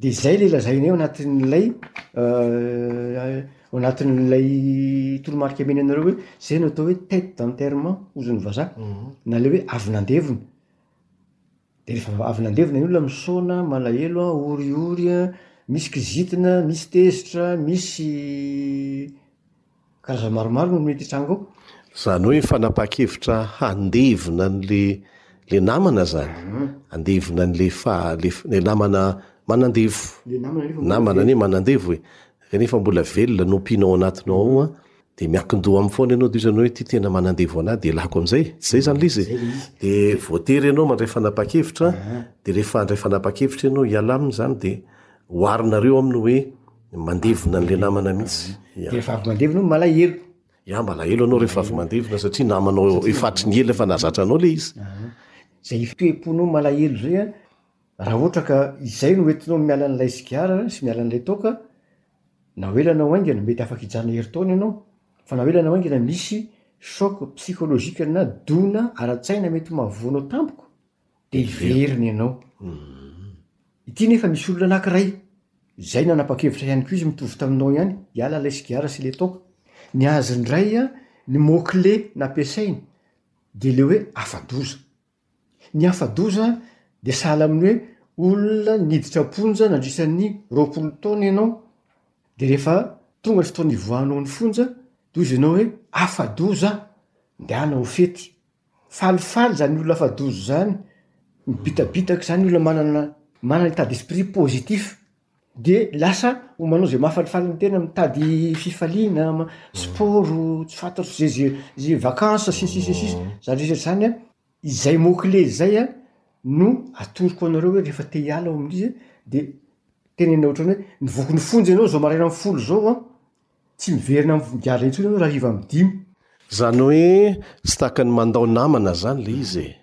De zay le lazainay ao anatin'ilay ao anatin'ilay toromarika omeny anareo hoe zay no atao hoe tete d'enterrement hozy ny vazaha, na le hoe avy nandevona, de rehefa avy nandevona ny olona misaona, malahelo an, oriory an, misy kizitina, misy tezitra, misy. Karazany maromaro no mety hitranga ao. Izany hoe fanapakevitra handevina an'ilay ilay namana izany, handevina an'ilay faha- ilay- ilay namana manandevo. Ilay namana nefa mbola Namana anie manandevo e, kanefa mbola velona no ompianao ao anatinao ao an, dia miankin-doha aminy foana ianao dia izy hoy ianao hoe ity tena manandevo an'ahy dia lako amin'izay e, tsy izay izany ilay izy Izay e. ilay izy. Dia voatery ianao mandray fanapakevitra, dia rehefa handray fanapakevitra ianao hiala aminy izany dia oharinareo aminy hoe. Mandevona an'le namana mihitsy. Dia rehefa avy mandevona hono malahelo. Ya malahelo anao rehefa avy mandevona satria namanao efa hatry ny ela efa nahazatra anao le izy. Aha, zay ifitoeponao malahelo zay an, raha ohatra ka izay no entinao miala an'ilay sigara sy miala an'ilay toaka, na ho ela na ho haingana mety afaka hijanona herintaona ianao, fa na ho ela na ho haingana misy choc psychologique na dona ara-tsaina mety ho mahavoa anao tampoka, Dia hiverina ianao. Ity nefa misy olona anankiray izay nanapa-kevitra ihany koa izy mitovy taminao ihany, hiala ilay sigara sy ilay toaka. Ny azy indray an, ny mot clé nampiasainy dia ilay hoe afa-doza. Ny afa-doza dia sahala amin'ny hoe olona niditra am-ponja nandritra ny roapolo taona ianao, dia rehefa tonga ny fotoana hivoahanao ny fonja, dia hoy izy ianao hoe afa-doza an! Ndehana ho fety. Falifaly zany olona fa doza zany, mibitabitaka zany olona manana manana état d'esprit positif de lasa ho manao ze mahafalifaly ny tena mitady fifaliana ma- sport, tsy fantatro ze ze ze vacances sy ny sisa sy ny sisa, zany rehetra zany a izay mots clés izay a no atoroko anareo hoe rehefa te hiala ao amin'izy de tenenina ohatran'ny hoe nivoky ny fonja ianao zao maraina am folo zao a. Tsy miverina amin'ny vohigala intsony ianao rahariva amin'ny dimy. Zany hoe tsy tahaka ny mandao namana zany le izy e!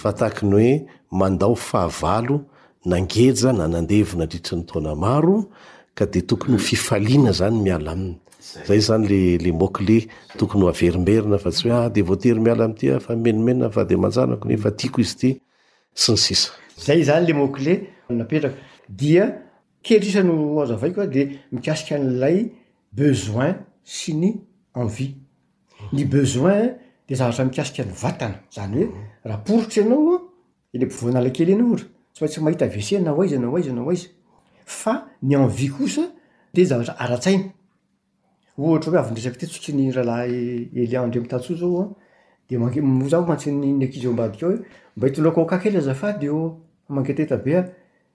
fa tahaka ny hoe mandao fahavalo nangeja na nandevo nandritry ny taona maro ka de tokony ho fifaliana zany miala aminy. Zay zany le le mot clé tokony ho averimberina fa tsy hoe ah de voatery miala amin'ity ah fa mimenomenona ny vady aman-janako nefa tiako izy ity sy ny sisa. Zay zany le mot clé napetrako dia Kely sisa no hazavaiko a, de mikasika an'ilay besoin sy ny envie. Ny besoin de zavatra mikasika ny vatana, zany hoe raha poritra ianao eny ampovoan'Analakely eny ohatra, tsy maintsy mahita WC na ho aiza na ho aiza na ho aiza. Fa ny envie kosa de zavatra ara-tsaina, ohatra hoe avy niresaka teo tsika ny rahalahy Elian Andriamitatsou zao a, de mank- moa zany mantsy ny ankizy ao ambadika ao hoe mba hitondràko coca kely azafady ô, fa mangetaheta be aho.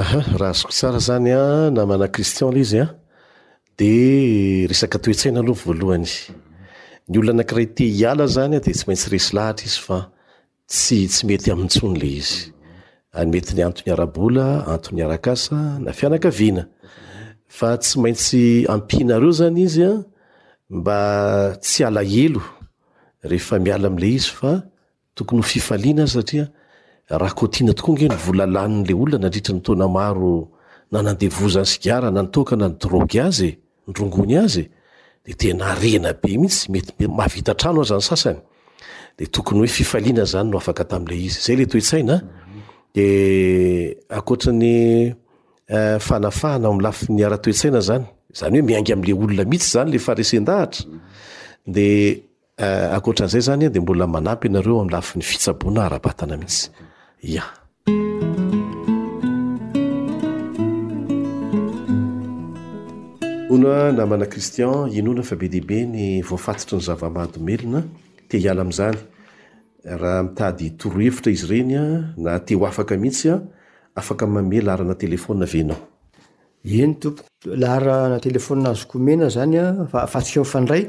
Aha, raha azoko tsara zany an, namana Christian le izy an, de resaka toe-tsaina aloha voalohany. Ny olona anakiray te hiala zany an de tsy maintsy resy lahatra izy fa tsy tsy mety aminy tsony le izy. Ary mety ny antony ara-bola, antony arak'asa, na fianakaviana. Fa tsy maintsy ampianareo zany izy an mba tsy alahelo rehefa miala amle izy fa Tokony ho fifaliana satria rakotiana tokoa ange ny vola lanin'le olona nandritra ny taona maro nanandevozany sigara na ny toaka na ny drogue azy e, ny rongony azy e, de tena harena be mihitsy, mety mahavita trano aza ny sasany, de tokony hoe fifaliana zany no afaka tamle izy, zay le toetsaina a, de ankoatra ny fanafahana ao am lafiny ara toetsaina zany, zany hoe miainga amle olona mihitsy zany le faharesen-dahatra, de. Ankoatran'izay izany dia mbola manampy anareo amin'ny lafiny fitsaboana ara-batana mihitsy. Ia. Hono namana Christian, inoana fa be dia be ny voafatotry ny zava-mahadomelina, te hiala amin'izany. Raha mitady torohevitra izy ireny na te ho afaka mihitsy, afaka manome laharana telefaonina ve ianao? Eny tompoko, laharana telefaonina azoko omena izany fa tsy eo mifandray.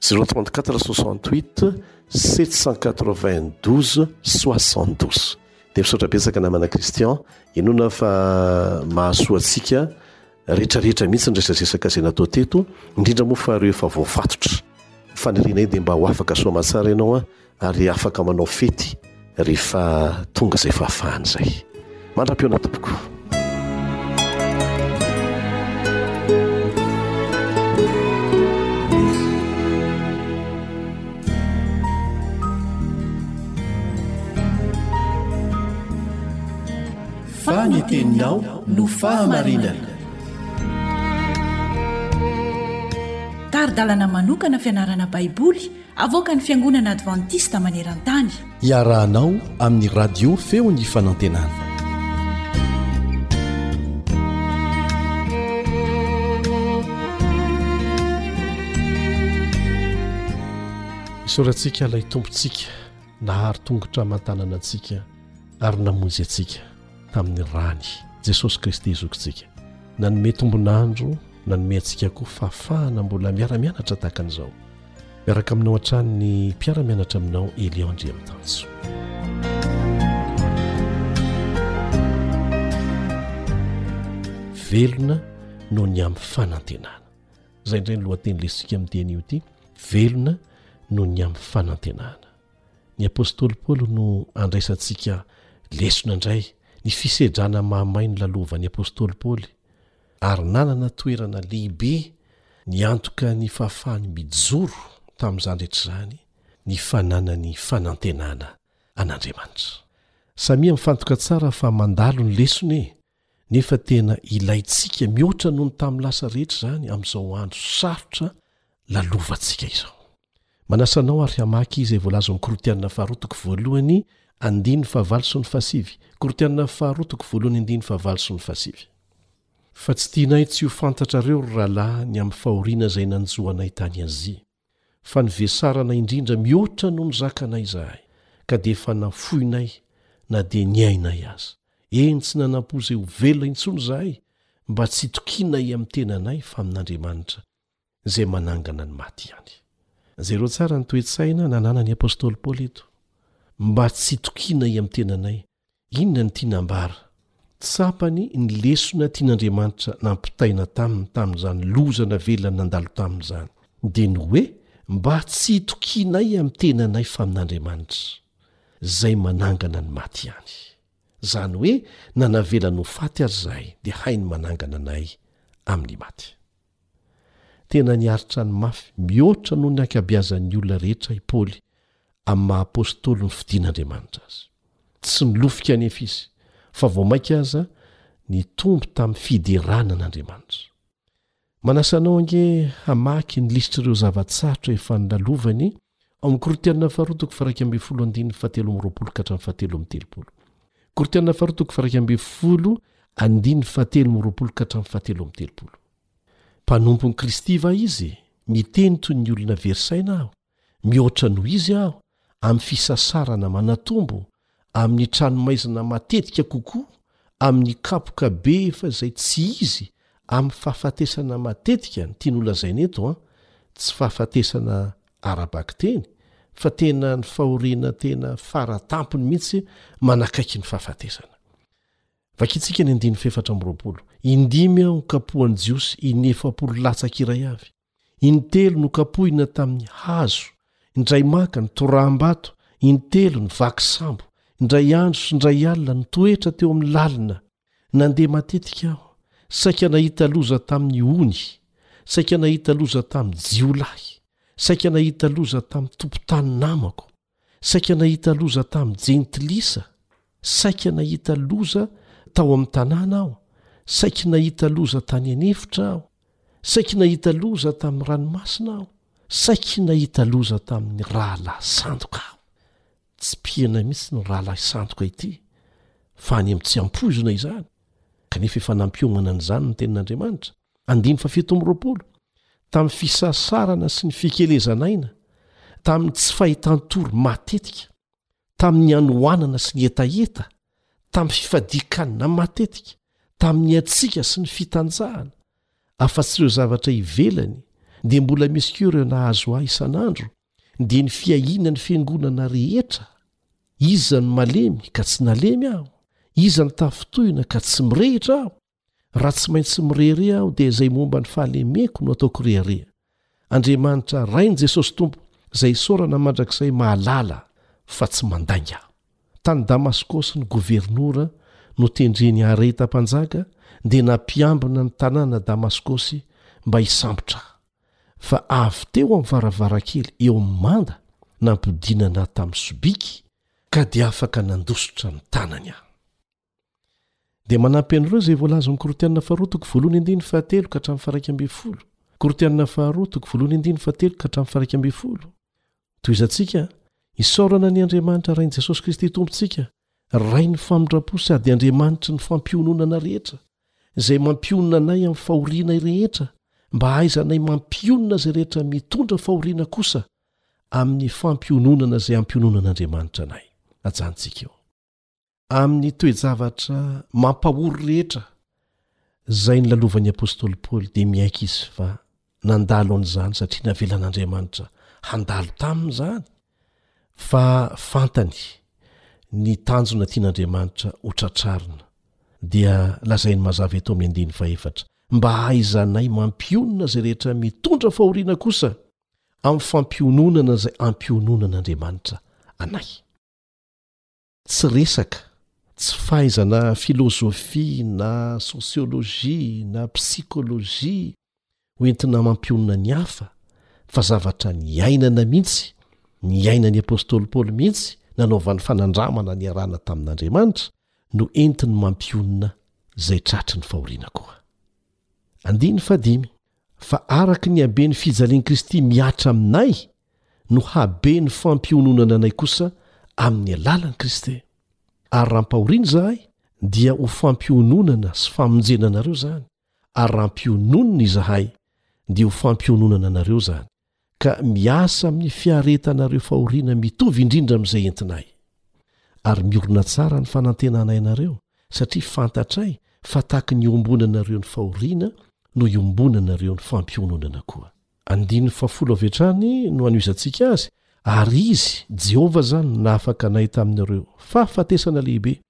zéro trente quatre soixante huit sept cent quatre vingt douze soixante douze dia misaotra betsaka namana Christian inoana fa mahasoa antsika rehetrarehetra mihitsy ny resazesaka izay natao teto indrindra moa fa ireo efa voafatotra fanirianay dia mba ho afaka soa aman-tsara ianao a ary afaka manao fety rehefa tonga izay fahafahana izay. Mandra-pihaona tompoko. fa ny teninao no fahamarinana tari-dalana manokana fianarana baiboly Avoakan'ny Fiangonana Advantista maneran-tany. Iarahanao amin'ny Radio Feon'ny Fanantenana. Isaorantsika ilay tompontsika nahary tongotra aman-tanana antsika ary namonjy antsika tamin'ny rany jesosy kristy zokintsika nanome tombonandro nanome antsika koa fahafahana mbola miara-mianatra tahaka an'izao Miaraka aminao hatrany ny mpiara-mianatra aminao Elion Andriamitanjo. Velona no ny amin'ny fanantenana. Izay indray ny lohateny lesika amin'ny teny io ity, velona no ny amin'ny fanantenana. Ny apostoly Paoly no andraisantsika lesona indray ny fisedrana mahamay ny lalovan'ny apostoly Paoly ary nanana toerana lehibe niantoka ny fahafahany mijoro tamin'izany rehetra izany ny fananany fanantenana an'Andriamanitra. Samia mifantoka tsara fa mandalo ny lesona e! nefa tena ilaintsika mihoatra noho ny tamin'ny lasa rehetra izany amin'izao andro sarotra lalovantsika izao. Manasa anao ary hamaky izay voalazon'ny Korintiana faharoa toko voalohany andininy fahavalo sy ny fahasivy, Korintiana faharoa toko voalohany andininy fahavalo sy ny fahasivy. Fa tsy tianay tsy ho fantatrareo, ry rahalahy, ny amin'ny fahoriana izay nanjo anay tany Azia, fa ny vesarana indrindra mihoatra noho ny zakanay izahay, ka dia efa nafoinay na dia ny ainay aza, eny tsy nanam-po izay ho velona intsony izahay, mba tsy hitokianay amin'ny tenanay fa amin'Andriamanitra, izay manangana ny maty ihany. Jereo tsara ny toe-tsaina nananan'ny apostoly Paoly eto. Mba tsy hitokianay amin'ny tenanay, inona no tiany hambara? Tsapany ny lesona tian'Andriamanitra nampitaina taminy tamin'izany loza navelany nandalo taminy izany, dia ny hoe mba tsy hitokianay amin'ny tenanay fa amin'Andriamanitra, izay manangana ny maty ihany. Izany hoe na navelany ho faty aza izahay, dia hainy manangana anay amin'ny maty. Tena niaritra ny mafy mihoatra noho ny ankabiazan'ny olona rehetra i Paoly amin'ny maha apostoly ny fidin'Andriamanitra azy. Tsy nilofika anefa izy, fa vao mainka aza nitombo tamin'ny fiderana an'Andriamanitra. Manasa anao ange hamaky ny lisitr'ireo zava-tsarotra efa nolalovany Ao amin'ny Korintiana faharoa toko faharaika ambin'ny folo andininy fahatelo amby roapolo ka hatramin'ny fahatelo amby telopolo. Korintiana faharoa toko faharaika ambin'ny folo andininy fahatelo amby roapolo ka hatramin'ny fahatelo amby telopolo. Mpanompon'i Kristy va izy? Miteny toy ny olona very saina aho, mihoatra noho izy aho, amin'ny fisasarana manatombo, amin'ny tranomaizina matetika kokoa amin'ny kapoka be efa izay tsy izy amin'ny fahafatesana matetika ny tiany holazaina eto an, tsy fahafatesana ara-bakiteny fa tena ny fahoriana tena fara tampony mihitsy manakaiky ny fahafatesana. Vakintsika ny andininy fahefatra amby roapolo, Indimy aho nokapohan'ny Jiosy, inefapolo latsaka iray avy. intelo nokapohina tamin'ny hazo, indray maka nitoraham-bato, intelo nivaky sambo, indray andro sy indray alina nitoetra teo amin'ny lalina. Nandeha matetika aho, saika nahita loza tamin'ny ony, saika nahita loza tamin'ny jiolahy, saika nahita loza tamin'ny tompon-tany namako. Saika nahita loza tamin'ny Jentilisa, saika nahita loza tao amin'ny tanàna aho, saiky nahita loza tany an'efitra aho, saiky nahita loza tamin'ny ranomasina aho, saiky nahita loza tamin'ny rahalahy sandoka aho. Tsy mpihena mihitsy ny rahalahy sandoka ity, fa any amin'ny tsy ampoizina izany, kanefa efa nampiomana an'izany ny Tenin'Andriamanitra. andininy fafito amby roapolo tamin'ny fisasarana sy ny fikelezan'aina tamin'ny tsy fahitantory matetika tamin'ny anohanana sy ny hetaheta tamin'ny fifadikanina matetika tamin'ny atsika sy ny fitanjahana afa-tsy ireo zavatra ivelany dia mbola misy ko ireo nahazo ahy isan'andro dia ny fiahiana ny fiangonana rehetra izany malemy ka tsy nalemy aho izany tafintohina ka tsy mirehitra aho Raha tsy maintsy mirehareha aho dia izay momba ny fahalemeko no ataoko rehareha. Andriamanitra Rain'i Jesosy Tompo izay isaorana mandrakizay mahalala fa tsy mandainga. Tany Damaskosy ny governora notendren'i Areta mpanjaka dia nampiambina ny tanàna Damaskosy mba hisambotra ahy. Fa avy teo amin'ny varavarankely eo amin'ny manda nampidinana ahy tamin'ny sobika ka dia afaka nandositra ny tanany aho. Dia manampy an'ireo izay voalaza ao amin'ny Korintianina faharoa toko voalohany andininy fahatelo ka hatramin'ny faharaika ambin'ny folo. Korintianina faharoa toko voalohany andininy fahatelo ka hatramin'ny faharaika ambin'ny folo. Tohizantsika, Isaorana an' Andriamanitra Rain'i Jesosy Kristy Tompontsika, Rain'ny famindram-po sady Andriamanitry ny fampiononana rehetra, izay mampionona anay amin'ny fahorianay rehetra mba hahaizanay mampionona izay rehetra mitondra fahoriana kosa amin'ny fampiononana izay ampiononan'Andriamanitra anay. Ajanontsika eo. amin'ny toe-javatra mampahory rehetra izay nolalovan'ny apostoly Paoly, dia miaiky izy fa nandalo an'izany satria navelan'Andriamanitra handalo taminy izany, fa fantany ny tanjona tian'Andriamanitra hotratrarina. Dia lazainy mazava eto amin'ny andininy fahefatra, Mba hahaizanay mampionona izay rehetra mitondra fahoriana kosa amin'ny fampiononana izay ampiononan'Andriamanitra anay. Tsy resaka, tsy fahaizana filôzôfia na sôsiôlôjia na psikôlôjia ho entina mampionona ny hafa, fa zavatra niainana mihitsy, niainan'ny apôstôly Paoly mihitsy, nanaovany fanandramana niarahana tamin'Andriamanitra, no entiny mampionona izay tratry ny fahoriana koa. Andininy fahadimy, Fa araka ny haben'ny fijalian'i Kristy mihatra aminay no habe ny fampiononana anay kosa amin'ny alalan'i Kristy. Ary raha ampahoriana izahay, dia ho fampiononana sy famonjena anareo izany, ary raha ampiononina izahay, dia ho fampiononana anareo izany, ka miasa amin'ny fiaretanareo fahoriana mitovy indrindra amin'izay entinay. Ary miorina tsara ny fanantenanay anareo, satria fantatray fa tahaka ny iombonanareo ny fahoriana no iombonanareo ny fampiononana koa. Andininy fahafolo avy hatrany no anohizantsika azy, ary Izy, Jehovah izany, nahafaka anay tamin'ireo fahafatesana lehibe,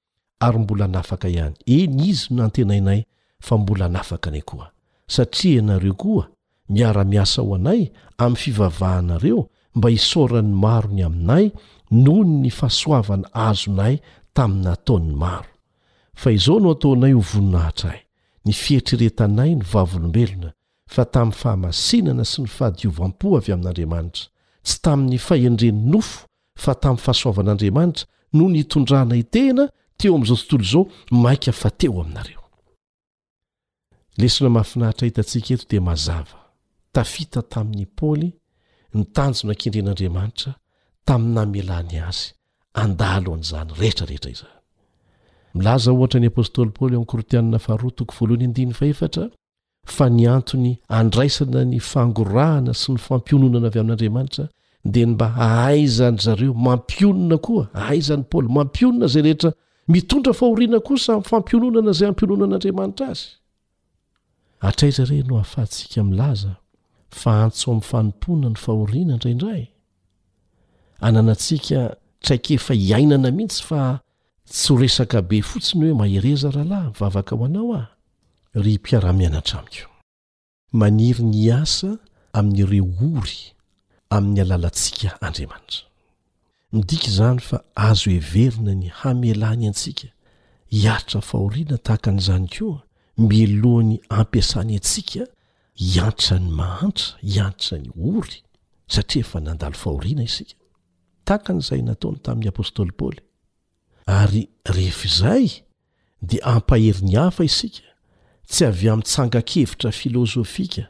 ary mbola hanafaka ihany. Eny, Izy no nantenainay, fa mbola hanafaka anay koa. Satria ianareo koa miara-miasa ho anay amin'ny fivavahanareo mba hisaoran'ny maro ny aminay noho ny fahasoavana azonay tamin'ny nataon'ny maro. Fa izao no ataonay ho voninahitra ahy, ny fieritreretanay ny vavolombelona, fa tamin'ny fahamasinana sy ny fahadiovam-po avy amin'Andriamanitra, tsy tamin'ny fahendren'ny nofo, fa tamin'ny fahasoavan'Andriamanitra, no nitondranay tena teo amin'izao tontolo izao, mainka fa teo aminareo. Lesona mahafinaritra hitantsika eto dia mazava, tafita tamin'i Paoly ny tanjona kendren'Andriamanitra tamin'ny namelany azy handalo an'izany rehetra rehetra izany. Milaza ohatra ny apostoly Paoly ao amin'ny Korintianina Faharoa toko voalohany andininy fahefatra, fa ny antony andraisana ny fangorahana sy ny fampiononana avy amin'andriamanitra dia ny mba hahaizan-dry zareo mampionona koa ahaizan'i paoly mampionona izay rehetra mitondra fahoriana kosa amin'ny fampiononana izay hampionona an'andriamanitra azy atraiza re no hahafahantsika milaza fa antso amin'ny fanompoana ny fahoriana indraindray ananantsika traikefa iainana mihitsy fa Tsy ho resaka be fotsiny hoe mahereza rahalahy mivavaka ho anao aho, ry mpiara-mianatra amiko. Maniry ny hiasa amin'ireo ory amin'ny alalantsika Andriamanitra. Midika izany fa azo heverina ny hamelany antsika hiaritra fahoriana tahaka an'izany koa mialohan'ny hampiasany antsika hiantra ny mahantra, hiantra ny ory, satria efa nandalo fahoriana isika. tahaka an'izay nataony tamin'ny apostoly Paoly, ary rehefa izay dia hampahery ny hafa isika, tsy avy amin'ny tsangan-kevitra filozofika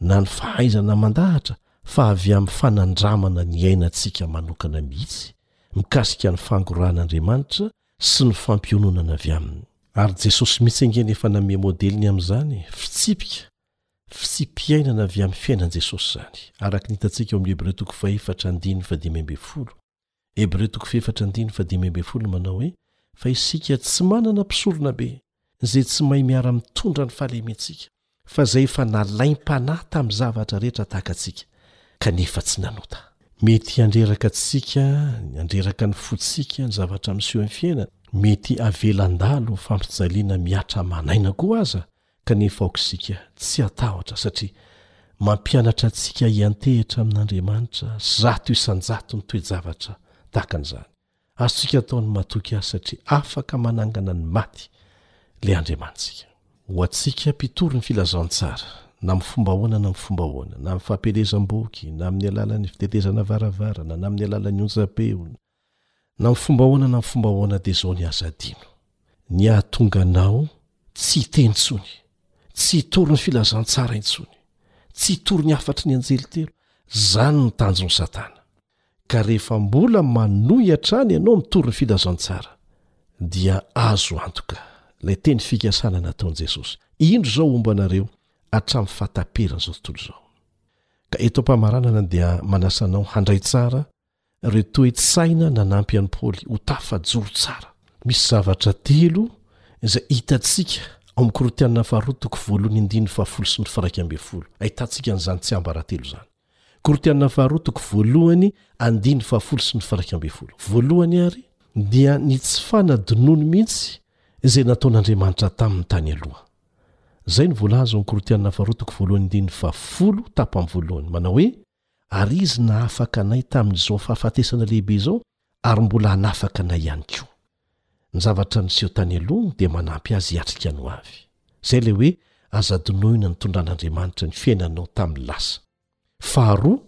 na ny fahaizana mandahatra fa avy amin'ny fanandramana ny ainantsika manokana mihitsy mikasika ny fangorahan'Andriamanitra sy ny fampiononana avy aminy. Ary Jesosy mihitsy ange no efa nanome modeliny amin'izany, fitsipika Fitsipi-piainana avy amin'ny fiainan'i Jesosy izany, araka ny hitantsika ao amin'ny Hebreo toko fahefatra andininy fahadimy ambin'ny folo. Hebreo toko fahefatra andininy fahadimy ambin'ny folo no manao hoe, Fa isika tsy manana mpisoronabe izay tsy mahay miara-mitondra ny fahalementsika, fa izay efa nalaim-panahy tamin'ny zavatra rehetra tahaka antsika, kanefa tsy nanota. Mety handreraka antsika, handreraka ny fontsika, ny zavatra miseho amin'ny fiainana. Mety havela handalo ho fampijaliana mihatra aman'aina koa aza Kanefa aoka isika tsy hatahotra, satria mampianatra antsika hiantehitra amin'Andriamanitra zato isan-jatony toe-javatra tahaka an'izany. Azontsika atao ny matoky Azy satria afaka manangana ny maty ilay Andriamanitsika. Ho antsika mpitory ny filazantsara, na amin'ny fomba ahoana na amin'ny fomba ahoana, na amin'ny fampielezam-boky, na amin'ny alalan'ny fitetezana varavarana, na amin'ny alalan'ny onjam-peo, na. Na ny fomba ahoana na ny fomba ahoana dia izao ny azo adino, ny hahatonga anao tsy hiteny intsony, tsy hitory ny filazantsara intsony, tsy hitory ny hafatry ny anjely telo, izany ny tanjon'i Satana. Ka rehefa mbola manohy hatrany ianao mitory ny filazantsara dia azo antoka ilay teny fikasana nataon'i Jesosy, indro izao homba anareo hatramin'ny fahataperan'izao tontolo izao. Ka eto am-pamaranana dia manasa anao handray tsara Ireo toe-tsaina nanampy an'i Paoly ho tafajoro tsara. Misy zavatra telo izay hitantsika ao amin'ny Korintiana Faharoa toko voalohany andininy fahafolo sy ny firaika ambin'ny folo ahitantsika an'izany tsiambaratelo izany. Korintiana Faharoa toko voalohany andininy fahafolo sy ny firaika ambin'ny folo. Voalohany àry, dia ny tsy fanadinoany mihitsy izay nataon'Andriamanitra taminy tany aloha. Izay no voalaza ao amin'ny Korintiana Faharoa toko voalohany andininy fahafolo tapany voalohany, manao hoe, Ary Izy nahafaka anay tamin'izao fahafatesana lehibe izao ary mbola hanafaka anay ihany koa. Ny zavatra niseho tany aloha dia manampy Azy hiatrika ny hoavy. Izay ilay hoe aza adinoina nitondran'Andriamanitra ny fiainanao tamin'ny lasa. Faharoa,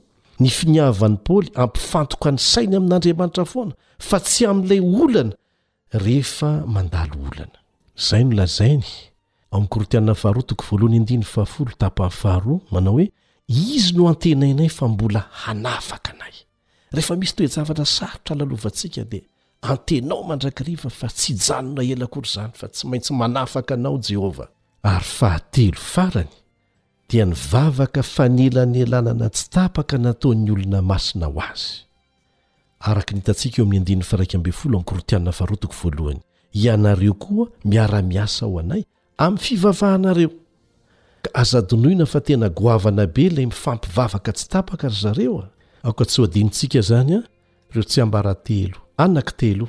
ny finiavan'i Paoly hampifantoka ny sainy amin'Andriamanitra foana fa tsy amin'ilay olana rehefa mandalo olana. Izay no lazainy ao amin'ny Korintiana faharoa toko voalohany andininy fahafolo tapany faharoa manao hoe izy no antenainay fa mbola hanafaka anay. Rehefa misy toe-javatra sarotra alalovantsika dia antenao mandrakariva fa tsy hijanona ela akory izany fa tsy maintsy manafaka anao Jehovah. Ary fahatelo farany dia ny vavaka fanelanelanana tsy tapaka nataon'ny olona masina ho azy. Araka ny hitantsika eo amin'ny andininy firaika ambin'ny folo amin'ny Korintiana faharoa toko voalohany, ianareo koa miara-miasa ho anay amin'ny fivavahanareo. Ka aza adinoina fa tena goavana be ilay mifampivavaka tsy tapaka ry zareo a! Aoka tsy ho adinontsika izany ireo tsiambaratelo anankitelo